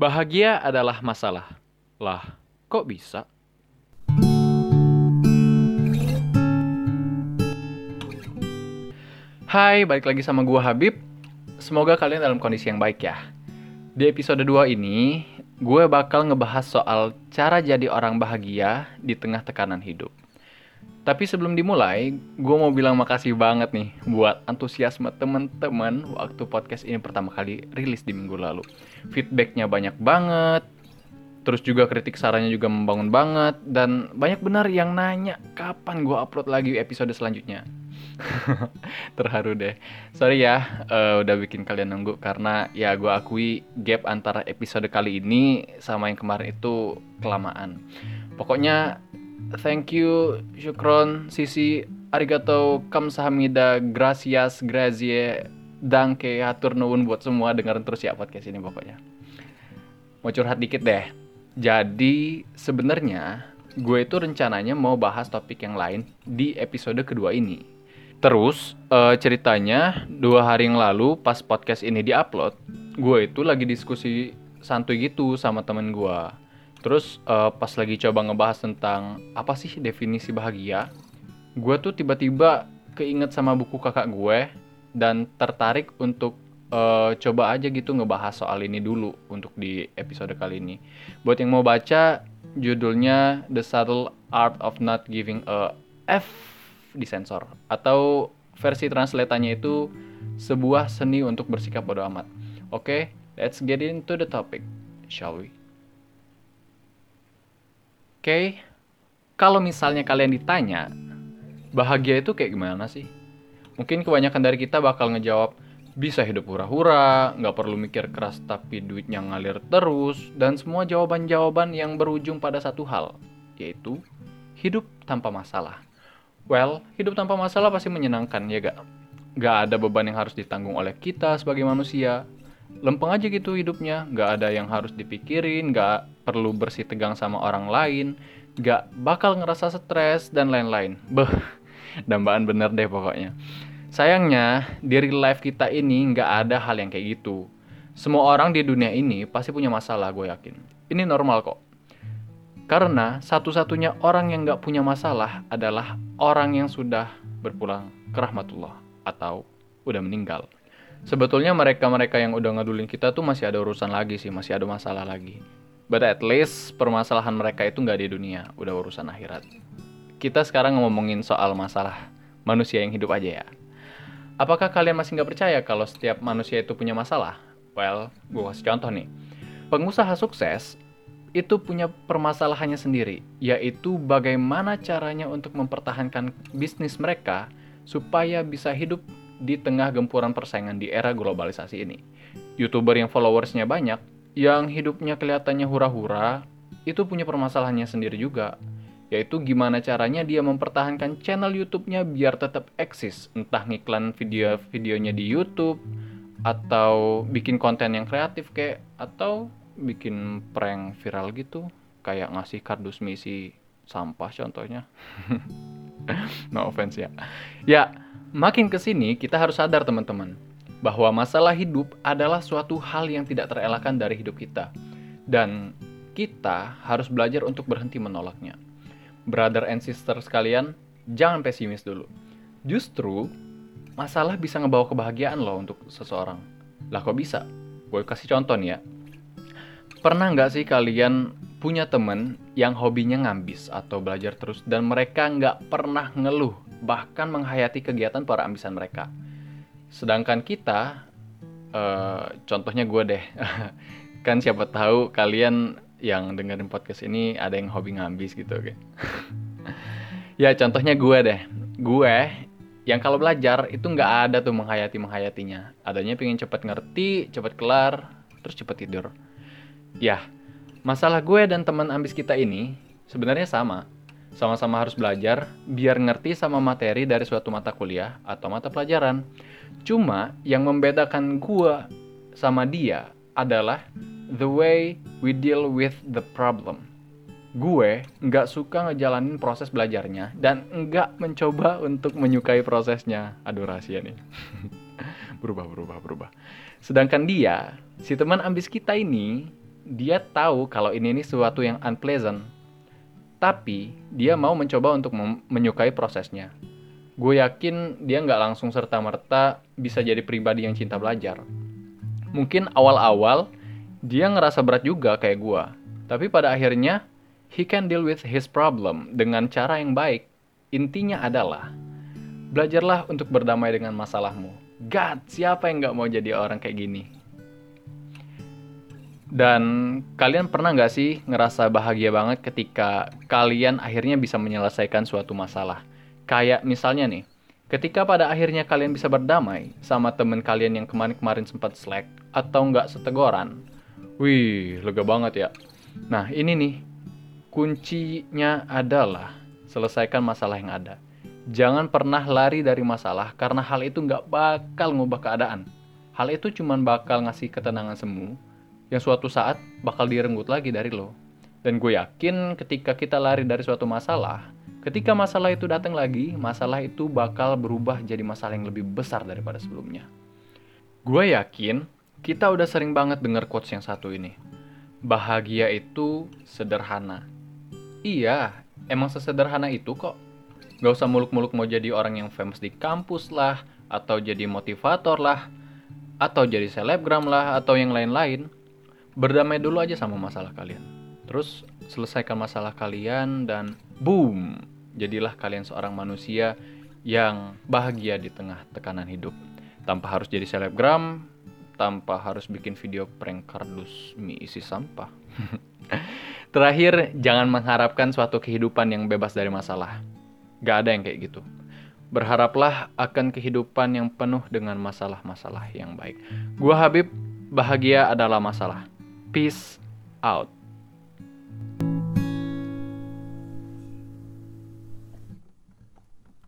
Bahagia adalah masalah. Lah, kok bisa? Hai, balik lagi sama gua Habib. Semoga kalian dalam kondisi yang baik ya. Di episode 2 ini, gue bakal ngebahas soal cara jadi orang bahagia di tengah tekanan hidup. Tapi sebelum dimulai, gue mau bilang makasih banget nih buat antusiasme temen-temen waktu podcast ini pertama kali rilis di minggu lalu. Feedbacknya banyak banget, terus juga kritik sarannya juga membangun banget, dan banyak benar yang nanya kapan gue upload lagi episode selanjutnya. Terharu deh. Sorry ya, uh, udah bikin kalian nunggu karena ya gue akui gap antara episode kali ini sama yang kemarin itu kelamaan. Pokoknya thank you, syukron, sisi, arigato, kamsahamnida, gracias, grazie, danke, atur nuwun buat semua dengerin terus ya podcast ini pokoknya. Mau curhat dikit deh. Jadi sebenarnya gue itu rencananya mau bahas topik yang lain di episode kedua ini Terus uh, ceritanya dua hari yang lalu pas podcast ini diupload, gue itu lagi diskusi santuy gitu sama temen gue. Terus uh, pas lagi coba ngebahas tentang apa sih definisi bahagia, gue tuh tiba-tiba keinget sama buku kakak gue dan tertarik untuk uh, coba aja gitu ngebahas soal ini dulu untuk di episode kali ini. Buat yang mau baca, judulnya The Subtle Art of Not Giving a F disensor atau versi translatannya itu sebuah seni untuk bersikap bodoh amat. Oke, okay, let's get into the topic, shall we? Oke, okay, kalau misalnya kalian ditanya, bahagia itu kayak gimana sih? Mungkin kebanyakan dari kita bakal ngejawab, bisa hidup hura-hura, nggak perlu mikir keras tapi duitnya ngalir terus, dan semua jawaban-jawaban yang berujung pada satu hal, yaitu hidup tanpa masalah. Well, hidup tanpa masalah pasti menyenangkan, ya gak? Gak ada beban yang harus ditanggung oleh kita sebagai manusia. Lempeng aja gitu hidupnya, gak ada yang harus dipikirin, gak perlu bersih tegang sama orang lain, gak bakal ngerasa stres, dan lain-lain. Beh, dambaan bener deh pokoknya. Sayangnya, di real life kita ini gak ada hal yang kayak gitu. Semua orang di dunia ini pasti punya masalah, gue yakin. Ini normal kok karena satu-satunya orang yang gak punya masalah adalah orang yang sudah berpulang ke rahmatullah atau udah meninggal. Sebetulnya mereka-mereka yang udah ngedulin kita tuh masih ada urusan lagi sih, masih ada masalah lagi. But at least permasalahan mereka itu nggak di dunia, udah urusan akhirat. Kita sekarang ngomongin soal masalah manusia yang hidup aja ya. Apakah kalian masih nggak percaya kalau setiap manusia itu punya masalah? Well, gue kasih contoh nih. Pengusaha sukses itu punya permasalahannya sendiri, yaitu bagaimana caranya untuk mempertahankan bisnis mereka supaya bisa hidup di tengah gempuran persaingan di era globalisasi ini. YouTuber yang followersnya banyak, yang hidupnya kelihatannya hura-hura, itu punya permasalahannya sendiri juga, yaitu gimana caranya dia mempertahankan channel YouTube-nya biar tetap eksis, entah ngiklan video-videonya di YouTube, atau bikin konten yang kreatif kayak, atau bikin prank viral gitu. Kayak ngasih kardus misi sampah contohnya. No offense ya. Ya makin ke sini kita harus sadar teman-teman bahwa masalah hidup adalah suatu hal yang tidak terelakkan dari hidup kita. Dan kita harus belajar untuk berhenti menolaknya. Brother and sister sekalian jangan pesimis dulu. Justru masalah bisa ngebawa kebahagiaan loh untuk seseorang. Lah kok bisa? Gue kasih contoh nih ya. Pernah nggak sih kalian punya temen yang hobinya ngambis atau belajar terus dan mereka nggak pernah ngeluh, bahkan menghayati kegiatan para ambisan mereka. Sedangkan kita, uh, contohnya gue deh, kan siapa tahu kalian yang dengerin podcast ini ada yang hobi ngambis gitu kan. ya contohnya gue deh, gue yang kalau belajar itu nggak ada tuh menghayati menghayatinya. Adanya pengen cepet ngerti, cepet kelar, terus cepet tidur Ya, masalah gue dan teman ambis kita ini sebenarnya sama. Sama-sama harus belajar biar ngerti sama materi dari suatu mata kuliah atau mata pelajaran. Cuma yang membedakan gue sama dia adalah the way we deal with the problem. Gue nggak suka ngejalanin proses belajarnya dan nggak mencoba untuk menyukai prosesnya. Aduh rahasia nih. berubah, berubah, berubah. Sedangkan dia, si teman ambis kita ini, dia tahu kalau ini ini sesuatu yang unpleasant. Tapi dia mau mencoba untuk menyukai prosesnya. Gue yakin dia nggak langsung serta-merta bisa jadi pribadi yang cinta belajar. Mungkin awal-awal dia ngerasa berat juga kayak gue. Tapi pada akhirnya, he can deal with his problem dengan cara yang baik. Intinya adalah, belajarlah untuk berdamai dengan masalahmu. God, siapa yang nggak mau jadi orang kayak gini? Dan kalian pernah nggak sih ngerasa bahagia banget ketika kalian akhirnya bisa menyelesaikan suatu masalah? Kayak misalnya nih, ketika pada akhirnya kalian bisa berdamai sama temen kalian yang kemarin-kemarin sempat slack atau nggak setegoran, wih, lega banget ya. Nah ini nih, kuncinya adalah selesaikan masalah yang ada. Jangan pernah lari dari masalah karena hal itu nggak bakal ngubah keadaan. Hal itu cuma bakal ngasih ketenangan semu yang suatu saat bakal direnggut lagi dari lo. Dan gue yakin ketika kita lari dari suatu masalah, ketika masalah itu datang lagi, masalah itu bakal berubah jadi masalah yang lebih besar daripada sebelumnya. Gue yakin kita udah sering banget denger quotes yang satu ini. Bahagia itu sederhana. Iya, emang sesederhana itu kok. Gak usah muluk-muluk mau jadi orang yang famous di kampus lah, atau jadi motivator lah, atau jadi selebgram lah, atau yang lain-lain berdamai dulu aja sama masalah kalian. Terus selesaikan masalah kalian dan boom, jadilah kalian seorang manusia yang bahagia di tengah tekanan hidup. Tanpa harus jadi selebgram, tanpa harus bikin video prank kardus mie isi sampah. Terakhir, jangan mengharapkan suatu kehidupan yang bebas dari masalah. Gak ada yang kayak gitu. Berharaplah akan kehidupan yang penuh dengan masalah-masalah yang baik. Gua Habib, bahagia adalah masalah. Peace out.